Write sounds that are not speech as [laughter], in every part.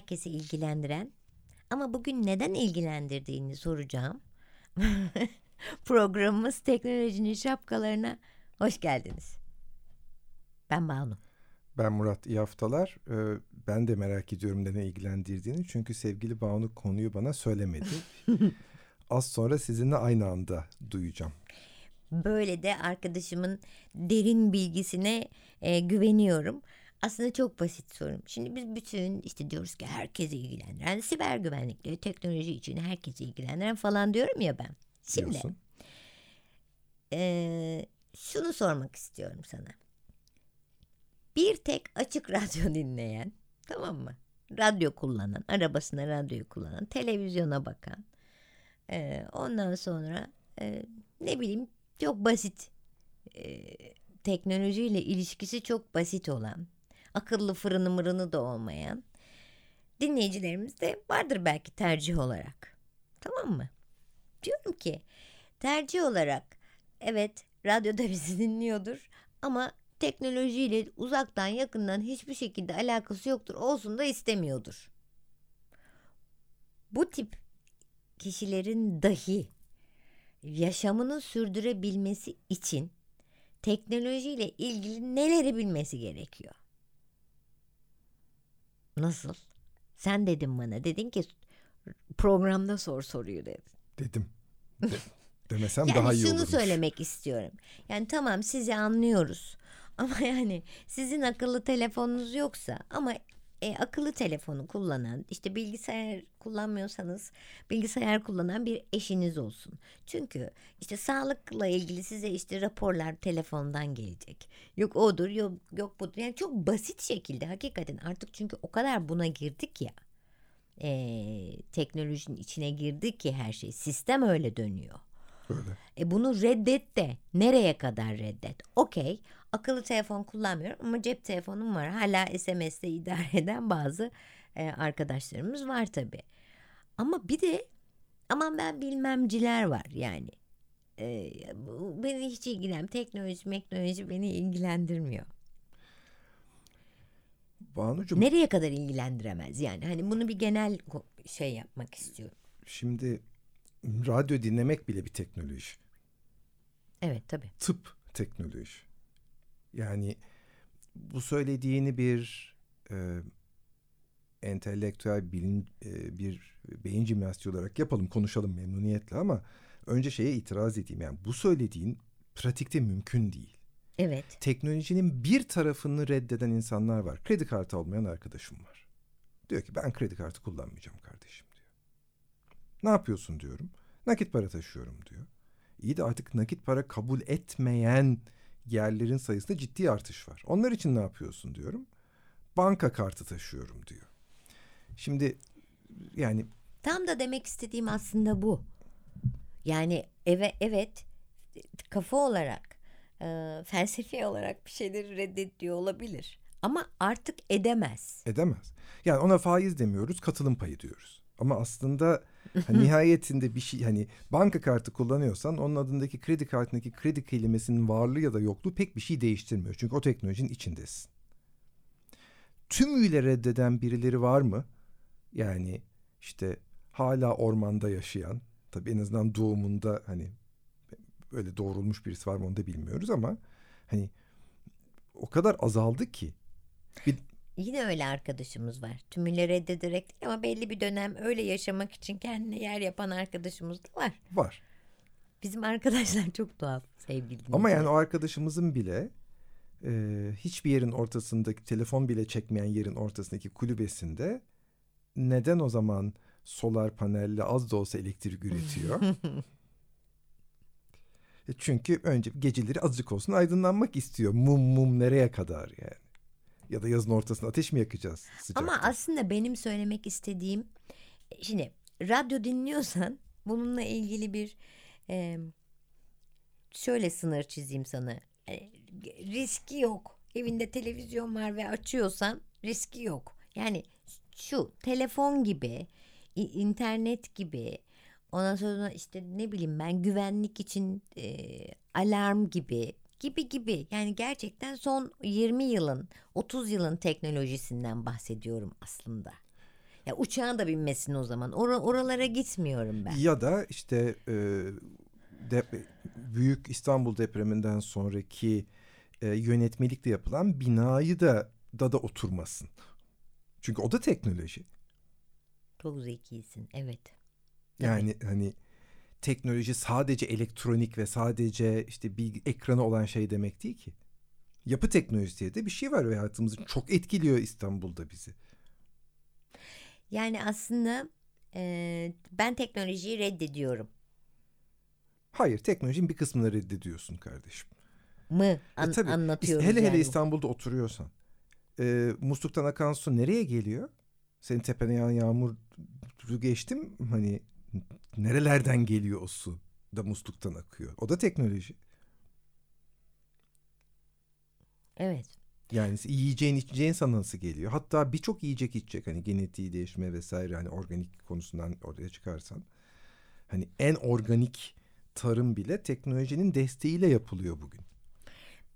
Herkesi ilgilendiren ama bugün neden ilgilendirdiğini soracağım. [laughs] Programımız teknolojinin şapkalarına hoş geldiniz. Ben Banu. Ben Murat, iyi haftalar. Ee, ben de merak ediyorum ne ilgilendirdiğini. Çünkü sevgili Banu konuyu bana söylemedi. [laughs] Az sonra sizinle aynı anda duyacağım. Böyle de arkadaşımın derin bilgisine e, güveniyorum. Aslında çok basit sorun. Şimdi biz bütün işte diyoruz ki herkesi ilgilendiren siber güvenlikle teknoloji için herkesi ilgilendiren falan diyorum ya ben. Şimdi Diyorsun. e, şunu sormak istiyorum sana. Bir tek açık [laughs] radyo dinleyen tamam mı? Radyo kullanan, arabasına radyoyu kullanan, televizyona bakan. e, ondan sonra e, ne bileyim çok basit e, teknolojiyle ilişkisi çok basit olan akıllı fırını mırını da olmayan dinleyicilerimiz de vardır belki tercih olarak. Tamam mı? Diyorum ki tercih olarak evet radyoda [laughs] bizi dinliyordur ama teknolojiyle uzaktan yakından hiçbir şekilde alakası yoktur. Olsun da istemiyordur. Bu tip kişilerin dahi yaşamını sürdürebilmesi için teknolojiyle ilgili neleri bilmesi gerekiyor? Nasıl? Sen dedin bana. Dedin ki programda sor soruyu dedin. Dedim. De- demesem Yani daha iyi şunu olurmuş. söylemek istiyorum. Yani tamam sizi anlıyoruz. [laughs] Ama yani sizin akıllı telefonunuz yoksa ama e, akıllı telefonu kullanan işte bilgisayar kullanmıyorsanız bilgisayar kullanan bir eşiniz olsun. Çünkü işte sağlıkla ilgili size işte raporlar telefondan gelecek. Yok odur yok, yok budur. Yani çok basit şekilde hakikaten artık çünkü o kadar buna girdik ya. E, teknolojinin içine girdik ki her şey. Sistem öyle dönüyor. Böyle. E bunu reddet de nereye kadar reddet? Okey akıllı telefon kullanmıyorum ama cep telefonum var. Hala SMS'le idare eden bazı e, arkadaşlarımız var tabii. Ama bir de aman ben bilmemciler var yani. E, beni hiç ilgilen teknoloji teknoloji beni ilgilendirmiyor. Banucuğum Nereye kadar ilgilendiremez yani? Hani bunu bir genel şey yapmak istiyorum. şimdi radyo dinlemek bile bir teknoloji. Evet tabii. Tıp teknoloji. Yani bu söylediğini bir e, entelektüel bilin, e, bir beyin jimnastiği olarak yapalım konuşalım memnuniyetle ama önce şeye itiraz edeyim yani bu söylediğin pratikte mümkün değil. Evet. Teknolojinin bir tarafını reddeden insanlar var. Kredi kartı olmayan arkadaşım var. Diyor ki ben kredi kartı kullanmayacağım kardeşim diyor. Ne yapıyorsun diyorum. Nakit para taşıyorum diyor. İyi de artık nakit para kabul etmeyen yerlerin sayısında ciddi artış var. Onlar için ne yapıyorsun diyorum. Banka kartı taşıyorum diyor. Şimdi yani Tam da demek istediğim aslında bu. Yani eve evet kafa olarak e, felsefi olarak bir şeyleri reddediyor olabilir. Ama artık edemez. edemez. Yani ona faiz demiyoruz, katılım payı diyoruz. Ama aslında hani nihayetinde bir şey hani banka kartı kullanıyorsan onun adındaki kredi kartındaki kredi kelimesinin varlığı ya da yokluğu pek bir şey değiştirmiyor. Çünkü o teknolojinin içindesin. Tümüyle reddeden birileri var mı? Yani işte hala ormanda yaşayan, tabii en azından doğumunda hani böyle doğrulmuş birisi var mı onu da bilmiyoruz ama hani o kadar azaldı ki Yine öyle arkadaşımız var. Tümüyle reddederek değil ama belli bir dönem öyle yaşamak için kendine yer yapan arkadaşımız da var. var. Bizim arkadaşlar [laughs] çok tuhaf sevgili Ama yani o arkadaşımızın bile e, hiçbir yerin ortasındaki telefon bile çekmeyen yerin ortasındaki kulübesinde neden o zaman solar panelle az da olsa elektrik üretiyor? [laughs] E Çünkü önce geceleri azıcık olsun aydınlanmak istiyor. Mum mum nereye kadar yani? Ya da yazın ortasında ateş mi yakacağız sıcakta? Ama aslında benim söylemek istediğim şimdi radyo dinliyorsan bununla ilgili bir e, şöyle sınır çizeyim sana. E, riski yok. Evinde televizyon var ve açıyorsan riski yok. Yani şu telefon gibi, internet gibi, ondan sonra işte ne bileyim ben güvenlik için e, alarm gibi gibi gibi. Yani gerçekten son 20 yılın, 30 yılın teknolojisinden bahsediyorum aslında. Ya uçağın da binmesin o zaman. Or- oralara gitmiyorum ben. Ya da işte e, dep- büyük İstanbul depreminden sonraki e, yönetmelikle yapılan binayı da da da oturmasın. Çünkü o da teknoloji. Çok zekisin. Evet. Yani hani teknoloji sadece elektronik ve sadece işte bir ekranı olan şey demek değil ki. Yapı teknolojisi diye de bir şey var ve hayatımızı çok etkiliyor İstanbul'da bizi. Yani aslında e, ben teknolojiyi reddediyorum. Hayır teknolojinin bir kısmını reddediyorsun kardeşim. Mı E an- tabii, anlatıyoruz Hele hele. İstanbul'da oturuyorsan. E, musluktan akan su nereye geliyor? Senin tepene yağan yağmur geçtim hani nerelerden geliyor o su da musluktan akıyor. O da teknoloji. Evet. Yani yiyeceğin içeceğin sana nasıl geliyor? Hatta birçok yiyecek içecek hani genetiği değişme vesaire hani organik konusundan oraya çıkarsan. Hani en organik tarım bile teknolojinin desteğiyle yapılıyor bugün.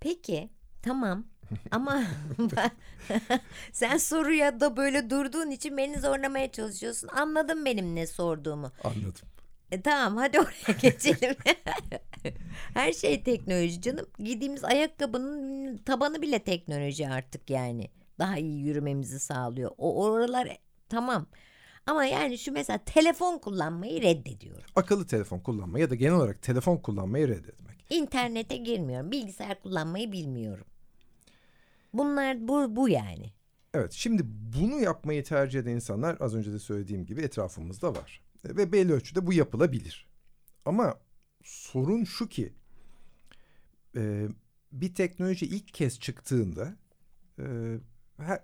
Peki tamam [laughs] ama [laughs] [laughs] sen soruya da böyle durduğun için beni zorlamaya çalışıyorsun. Anladın benim ne sorduğumu. Anladım. E, tamam hadi oraya geçelim. Her şey teknoloji canım. Giydiğimiz ayakkabının tabanı bile teknoloji artık yani. Daha iyi yürümemizi sağlıyor. O oralar e, tamam. Ama yani şu mesela telefon kullanmayı reddediyorum. Akıllı telefon kullanma ya da genel olarak telefon kullanmayı reddetmek. İnternete girmiyorum. Bilgisayar kullanmayı bilmiyorum. Bunlar bu bu yani. Evet şimdi bunu yapmayı tercih eden insanlar az önce de söylediğim gibi etrafımızda var. E, Ve belli ölçüde bu yapılabilir. Ama sorun şu ki e, bir teknoloji ilk kez çıktığında e,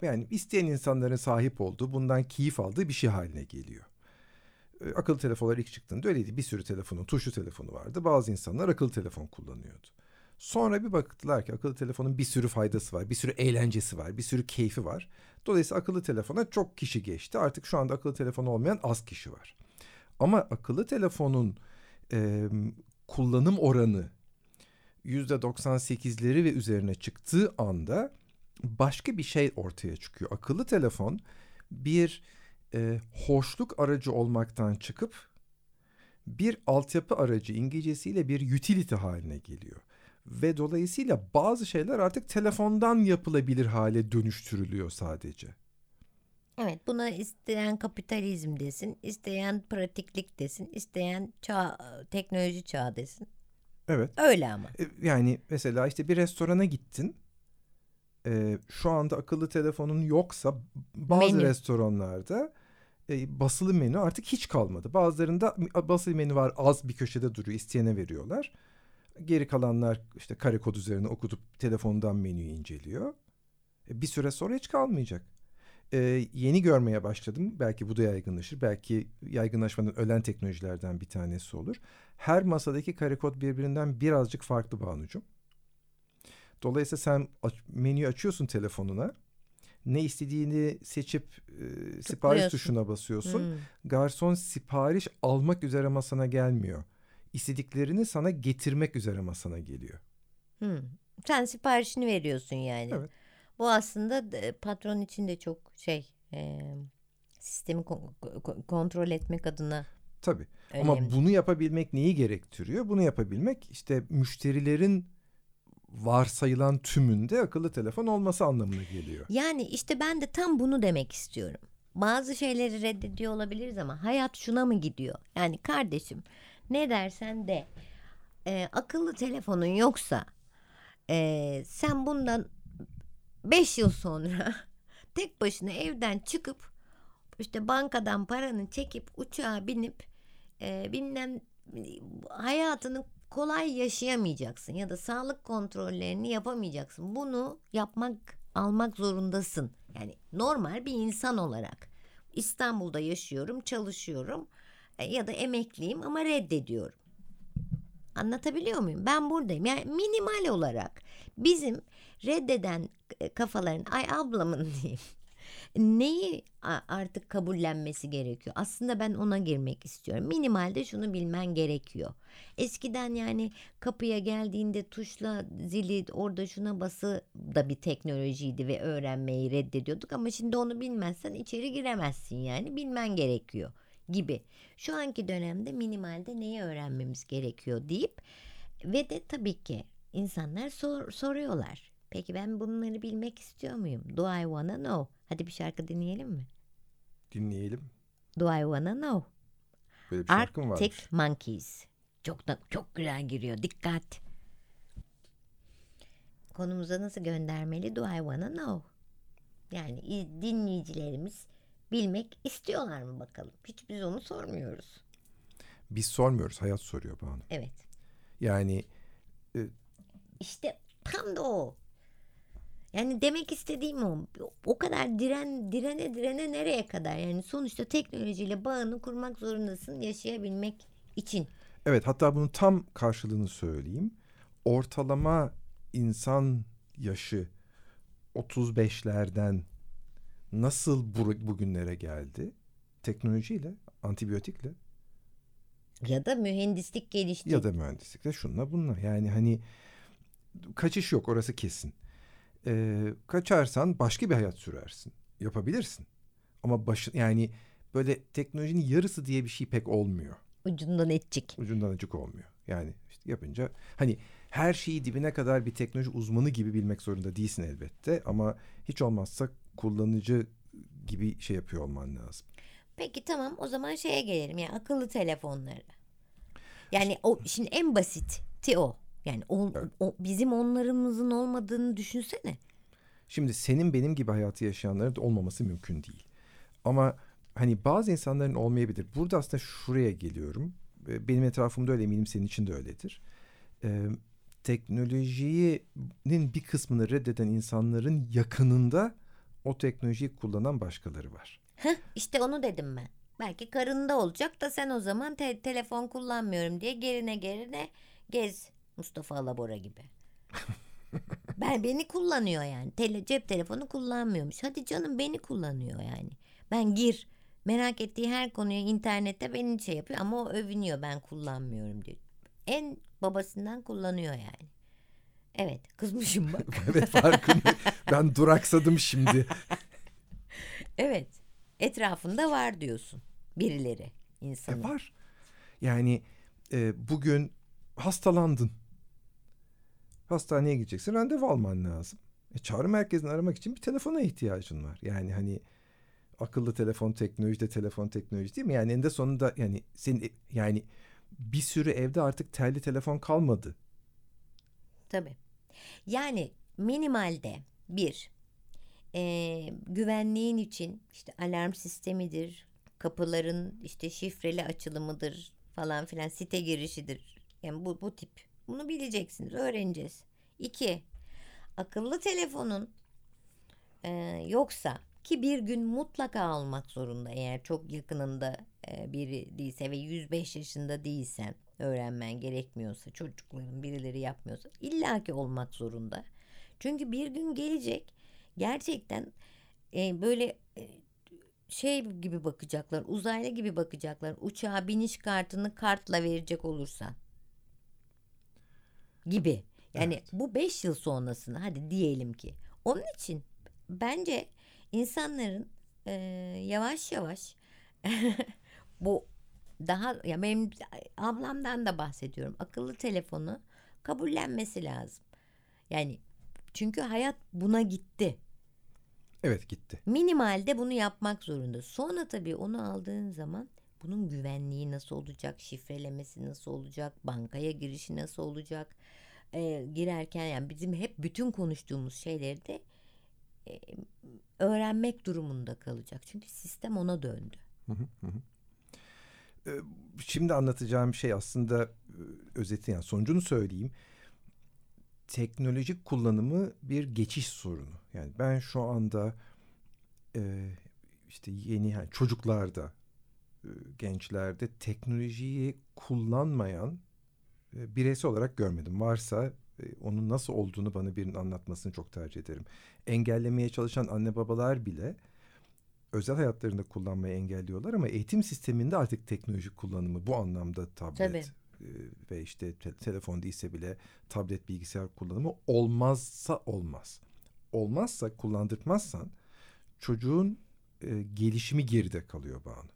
yani isteyen insanların sahip olduğu bundan keyif aldığı bir şey haline geliyor. Akıllı telefonlar ilk çıktığında öyleydi. Bir sürü telefonun tuşlu telefonu vardı. Bazı insanlar akıllı telefon kullanıyordu. Sonra bir baktılar ki akıllı telefonun bir sürü faydası var, bir sürü eğlencesi var, bir sürü keyfi var. Dolayısıyla akıllı telefona çok kişi geçti. Artık şu anda akıllı telefonu olmayan az kişi var. Ama akıllı telefonun e, kullanım oranı %98'leri ve üzerine çıktığı anda başka bir şey ortaya çıkıyor. Akıllı telefon bir e, hoşluk aracı olmaktan çıkıp bir altyapı aracı İngilizcesiyle bir utility haline geliyor. Ve dolayısıyla bazı şeyler artık telefondan yapılabilir hale dönüştürülüyor sadece. Evet buna isteyen kapitalizm desin, isteyen pratiklik desin, isteyen çağ, teknoloji çağı desin. Evet. Öyle ama. E, Yani mesela işte bir restorana gittin. E, şu anda akıllı telefonun yoksa bazı Menü. restoranlarda e, basılı menü artık hiç kalmadı. Bazılarında basılı menü var az bir köşede duruyor isteyene veriyorlar. Geri kalanlar işte kare kod üzerine okutup telefondan menüyü inceliyor. E, bir süre sonra hiç kalmayacak. E, yeni görmeye başladım. Belki bu da yaygınlaşır. Belki yaygınlaşmanın ölen teknolojilerden bir tanesi olur. Her masadaki kare kod birbirinden birazcık farklı Banucuğum. Dolayısıyla sen aç- menüyü açıyorsun telefonuna. Ne istediğini seçip e, sipariş tuşuna basıyorsun. Hmm. Garson sipariş almak üzere masana gelmiyor. İstediklerini sana getirmek üzere masana geliyor. Hmm. Sen siparişini veriyorsun yani. Evet. Bu aslında e, patron için de çok şey e, sistemi ko- ko- kontrol etmek adına Tabii. önemli. Ama bunu yapabilmek neyi gerektiriyor? Bunu yapabilmek işte müşterilerin varsayılan tümünde akıllı telefon olması anlamına geliyor. Yani işte ben de tam bunu demek istiyorum. Bazı şeyleri reddediyor olabiliriz ama hayat şuna mı gidiyor? Yani kardeşim ne dersen de e, akıllı telefonun yoksa e, sen bundan 5 yıl sonra [laughs] tek başına evden çıkıp işte bankadan paranı çekip uçağa binip e, bilmem hayatını kolay yaşayamayacaksın ya da sağlık kontrollerini yapamayacaksın. Bunu yapmak almak zorundasın. Yani normal bir insan olarak İstanbul'da yaşıyorum, çalışıyorum ya da emekliyim ama reddediyorum. Anlatabiliyor muyum? Ben buradayım. Yani minimal olarak bizim reddeden e, kafaların ay ablamın [laughs] diyeyim. Neyi artık kabullenmesi gerekiyor? Aslında ben ona girmek istiyorum. Minimalde şunu bilmen gerekiyor. Eskiden yani kapıya geldiğinde tuşla zili orada şuna bası da bir teknolojiydi ve öğrenmeyi reddediyorduk ama şimdi onu bilmezsen içeri giremezsin yani bilmen gerekiyor gibi. Şu anki dönemde minimalde neyi öğrenmemiz gerekiyor deyip ve de tabii ki insanlar sor, soruyorlar. Peki ben bunları bilmek istiyor muyum? Do I wanna know? Hadi bir şarkı dinleyelim mi? Dinleyelim. Do I wanna know? Böyle bir şarkı mı Arctic Monkeys. Çok da çok güzel giriyor. Dikkat. Konumuza nasıl göndermeli? Do I wanna know? Yani dinleyicilerimiz bilmek istiyorlar mı bakalım? Hiç biz onu sormuyoruz. Biz sormuyoruz. Hayat soruyor Banu. Evet. Yani e... işte tam da o. Yani demek istediğim o. O kadar diren direne direne nereye kadar? Yani sonuçta teknolojiyle bağını kurmak zorundasın yaşayabilmek için. Evet hatta bunun tam karşılığını söyleyeyim. Ortalama insan yaşı 35'lerden nasıl bu, bugünlere geldi? Teknolojiyle, antibiyotikle. Ya da mühendislik gelişti. Ya da mühendislikle şunla bununla. Yani hani kaçış yok orası kesin. Ee, kaçarsan başka bir hayat sürersin. Yapabilirsin. Ama başı, yani böyle teknolojinin yarısı diye bir şey pek olmuyor. Ucundan etçik. Ucundan açık olmuyor. Yani işte yapınca hani her şeyi dibine kadar bir teknoloji uzmanı gibi bilmek zorunda değilsin elbette ama hiç olmazsa kullanıcı gibi şey yapıyor olman lazım. Peki tamam o zaman şeye gelelim ya yani akıllı telefonları. Yani o şimdi en basiti o. Yani o, evet. o bizim onlarımızın olmadığını düşünsene. Şimdi senin benim gibi hayatı yaşayanların da olmaması mümkün değil. Ama hani bazı insanların olmayabilir. Burada aslında şuraya geliyorum. Benim etrafımda öyle eminim senin için de öyledir. Ee, teknolojinin bir kısmını reddeden insanların yakınında o teknolojiyi kullanan başkaları var. Heh, işte onu dedim ben. Belki karında olacak da sen o zaman te- telefon kullanmıyorum diye gerine gerine gez Mustafa Alabora gibi. [laughs] ben beni kullanıyor yani. Tele, cep telefonu kullanmıyormuş. Hadi canım beni kullanıyor yani. Ben gir merak ettiği her konuya internette beni şey yapıyor ama o övünüyor ben kullanmıyorum diyor. En babasından kullanıyor yani. Evet kızmışım bak. [laughs] evet farkındayım. Ben duraksadım şimdi. [laughs] evet etrafında var diyorsun birileri insanın. E var. Yani e, bugün hastalandın. Hastaneye gideceksin randevu alman lazım. E, çağrı merkezini aramak için bir telefona ihtiyacın var. Yani hani akıllı telefon teknoloji de telefon teknoloji değil mi? Yani eninde sonunda yani senin yani bir sürü evde artık telli telefon kalmadı. Tabii. Yani minimalde bir e, güvenliğin için işte alarm sistemidir, kapıların işte şifreli açılımıdır falan filan site girişidir. Yani bu, bu tip. Bunu bileceksiniz, öğreneceğiz. İki, akıllı telefonun e, yoksa ki bir gün mutlaka almak zorunda eğer çok yakınında e, biri değilse ve 105 yaşında değilsen öğrenmen gerekmiyorsa çocukların birileri yapmıyorsa illaki olmak zorunda. Çünkü bir gün gelecek gerçekten e, böyle e, şey gibi bakacaklar uzaylı gibi bakacaklar uçağa biniş kartını kartla verecek olursan gibi. Yani evet. bu beş yıl sonrasını hadi diyelim ki. Onun için bence insanların e, yavaş yavaş [laughs] bu daha ya benim ablamdan da bahsediyorum. Akıllı telefonu kabullenmesi lazım. Yani çünkü hayat buna gitti. Evet gitti. Minimalde bunu yapmak zorunda. Sonra tabii onu aldığın zaman Bunun güvenliği nasıl olacak, şifrelemesi nasıl olacak, bankaya girişi nasıl olacak? Ee, girerken yani bizim hep bütün konuştuğumuz şeyleri de e, öğrenmek durumunda kalacak. Çünkü sistem ona döndü. Hı hı hı. Ee, Şimdi anlatacağım şey aslında e, özeti yani sonucunu söyleyeyim. Teknolojik kullanımı bir geçiş sorunu. Yani ben şu anda e, işte yeni yani çocuklarda, e, gençlerde teknolojiyi kullanmayan e, bireysel olarak görmedim. Varsa e, onun nasıl olduğunu bana birinin anlatmasını çok tercih ederim. Engellemeye çalışan anne babalar bile özel hayatlarında kullanmayı engelliyorlar ama eğitim sisteminde artık teknolojik kullanımı bu anlamda tablet Tabii. E, ve işte te- telefon değilse bile tablet bilgisayar kullanımı olmazsa olmaz. Olmazsa kullandırtmazsan çocuğun e, gelişimi geride kalıyor Banu.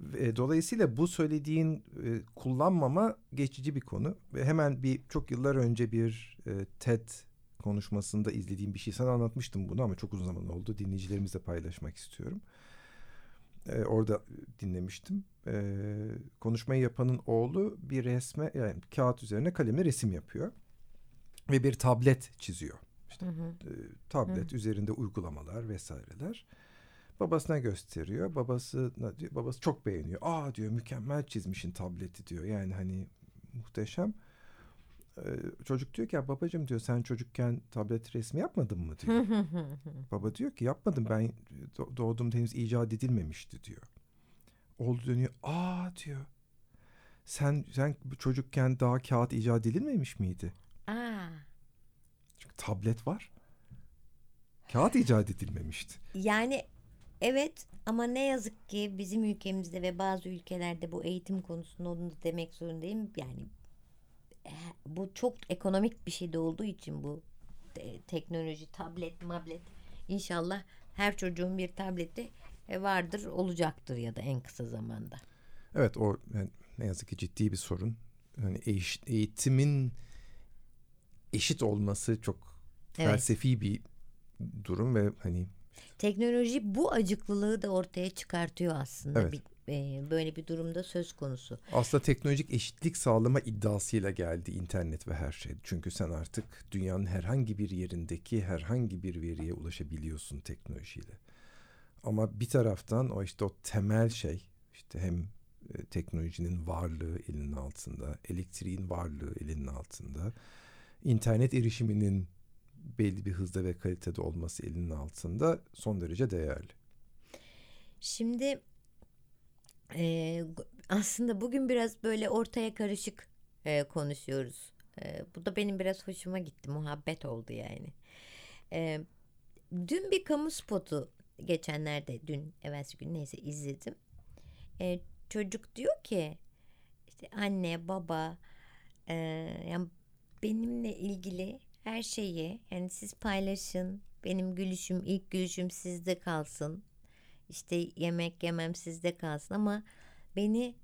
Ve dolayısıyla bu söylediğin e, kullanmama geçici bir konu ve hemen bir çok yıllar önce bir e, TED konuşmasında izlediğim bir şey sana anlatmıştım bunu ama çok uzun zaman oldu dinleyicilerimizle paylaşmak istiyorum. E, orada dinlemiştim. E, konuşmayı yapanın oğlu bir resme yani kağıt üzerine kalemle resim yapıyor ve bir tablet çiziyor. İşte Hı hı. e, tablet üzerinde uygulamalar vesaireler. Babasına gösteriyor. Babası diyor, babası çok beğeniyor. Aa diyor mükemmel çizmişin tableti diyor. Yani hani muhteşem. Çocuk diyor ki ya babacığım diyor sen çocukken tablet resmi yapmadın mı diyor. [laughs] Baba diyor ki yapmadım ben do- doğduğumda henüz icat edilmemişti diyor. Oğlu dönüyor. Aa diyor. Sen sen çocukken daha kağıt icat edilmemiş miydi? Aa, Çünkü tablet var. Kağıt icat edilmemişti. [laughs] yani evet ama ne yazık ki bizim ülkemizde ve bazı ülkelerde bu eğitim konusunda onu da demek zorundayım. Yani bu çok ekonomik bir şey de olduğu için bu te- teknoloji, tablet, mablet inşallah her çocuğun bir tableti e, vardır, olacaktır ya da en kısa zamanda. Evet o yani ne yazık ki ciddi bir sorun. Hani eş- eğitimin eşit olması çok Evet. felsefi bir durum ve hani Teknoloji bu acıklılığı da ortaya çıkartıyor aslında. Evet. Bir, e, böyle bir durumda söz konusu. aslında teknolojik eşitlik sağlama iddiasıyla geldi internet ve her şey. Çünkü sen artık dünyanın herhangi bir yerindeki herhangi bir veriye ulaşabiliyorsun teknolojiyle. Ama bir taraftan o işte o temel şey işte hem e, teknolojinin varlığı elinin altında, elektriğin varlığı elinin altında, internet erişiminin belli bir hızda ve kalitede olması elinin altında son derece değerli. Şimdi e, aslında bugün biraz böyle ortaya karışık e, konuşuyoruz. E, bu da benim biraz hoşuma gitti. Muhabbet oldu yani. E, dün bir kamu spotu geçenlerde dün evvelsi gün neyse izledim. E, çocuk diyor ki işte anne baba e, yani benimle ilgili her şeyi yani siz paylaşın. Benim gülüşüm ilk gülüşüm sizde kalsın. İşte yemek yemem sizde kalsın ama beni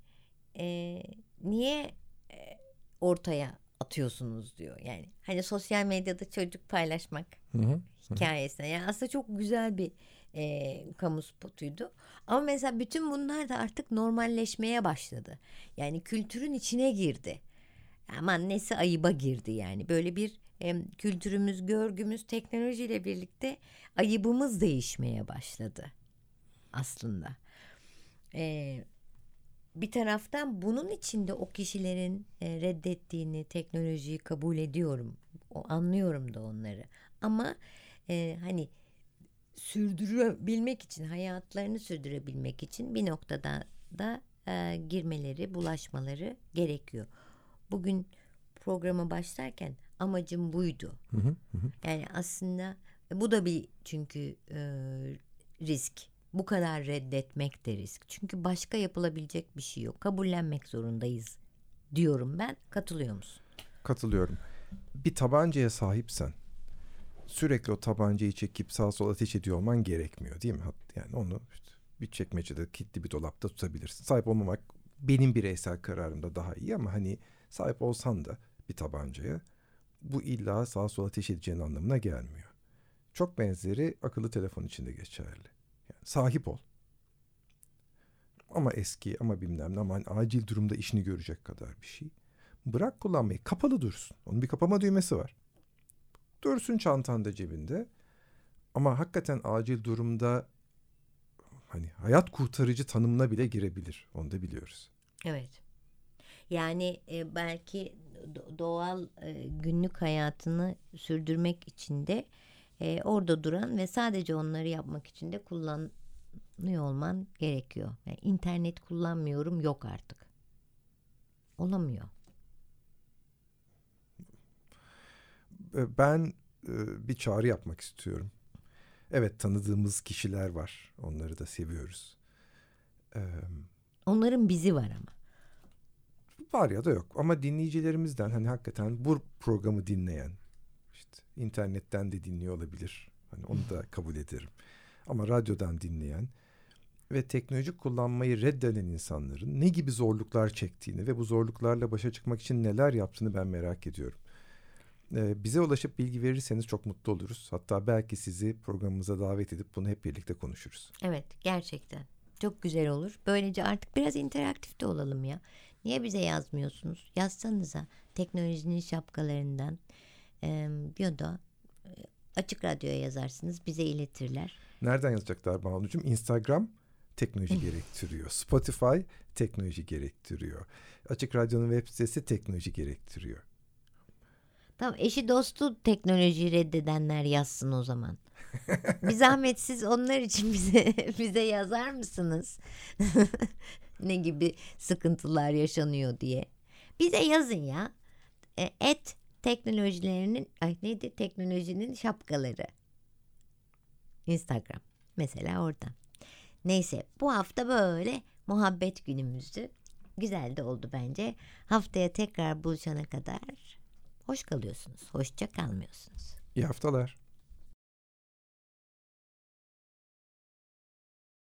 e, niye e, ortaya atıyorsunuz diyor. Yani hani sosyal medyada çocuk paylaşmak Hı hı. hikayesine. Yani aslında çok güzel bir e, kamu spotuydu. Ama mesela bütün bunlar da artık normalleşmeye başladı. Yani kültürün içine girdi. Aman nesi ayıba girdi yani. Böyle bir e, kültürümüz, görgümüz teknolojiyle birlikte ayıbımız değişmeye başladı aslında. E, bir taraftan bunun içinde o kişilerin e, reddettiğini, teknolojiyi kabul ediyorum. O anlıyorum da onları. Ama e, hani sürdürebilmek için, hayatlarını sürdürebilmek için bir noktada da e, girmeleri, bulaşmaları gerekiyor. Bugün programa başlarken amacım buydu. Hı hı. Hı hı. Yani aslında bu da bir çünkü e, risk. Bu kadar reddetmek de risk. Çünkü başka yapılabilecek bir şey yok. Kabullenmek zorundayız diyorum ben. Katılıyor musun? Katılıyorum. Bir tabancaya sahipsen sürekli o tabancayı çekip sağa sola ateş ediyor olman gerekmiyor değil mi? Yani onu bir çekmecede kilitli bir dolapta tutabilirsin. Sahip olmamak benim bireysel kararımda daha iyi ama hani sahip olsan da bir tabancaya bu illa sağa sola ateş edeceğin anlamına gelmiyor. Çok benzeri akıllı telefon için de geçerli. Yani sahip ol. ama eski ama bilmem ne ama hani acil durumda işini görecek kadar bir şey. Bırak kullanmayı kapalı dursun. Onun bir kapama düğmesi var. Dursun çantanda cebinde. Ama hakikaten acil durumda hani hayat kurtarıcı tanımına bile girebilir. Onu da biliyoruz. Evet. Yani e, belki do- doğal e, günlük hayatını sürdürmek için de e, orada duran ve sadece onları yapmak için de kullanıyor olman gerekiyor. Yani internet kullanmıyorum yok artık. Olamıyor. E, Ben e, bir çağrı yapmak istiyorum. Evet tanıdığımız kişiler var. Onları da seviyoruz. Ee, Onların bizi var ama. var ya da yok ama dinleyicilerimizden hani hakikaten bu programı dinleyen internetten de dinliyor olabilir. Hani onu da kabul ederim. Ama radyodan dinleyen ve teknoloji kullanmayı reddeden insanların ne gibi zorluklar çektiğini ve bu zorluklarla başa çıkmak için neler yaptığını ben merak ediyorum. Ee, bize ulaşıp bilgi verirseniz çok mutlu oluruz. Hatta belki sizi programımıza davet edip bunu hep birlikte konuşuruz. Evet gerçekten. Çok güzel olur. Böylece artık biraz interaktif de olalım ya. Niye bize yazmıyorsunuz? Yazsanıza teknolojinin şapkalarından e, e, açık radyoya yazarsınız bize iletirler. Nereden yazacaklar Banucuğum? Instagram teknoloji [laughs] gerektiriyor. Spotify teknoloji gerektiriyor. Açık Radyo'nun web sitesi teknoloji gerektiriyor. Tamam eşi dostu teknolojiyi reddedenler yazsın o zaman. [laughs] Bir zahmet siz onlar için bize [laughs] bize yazar mısınız? ne gibi sıkıntılar yaşanıyor diye. Bize yazın ya. E, et teknolojilerinin ay neydi teknolojinin şapkaları. Instagram mesela oradan. Neyse bu hafta böyle muhabbet günümüzdü. Güzel de oldu bence. Haftaya tekrar buluşana kadar hoş kalıyorsunuz. Hoşça kalmıyorsunuz. İyi haftalar.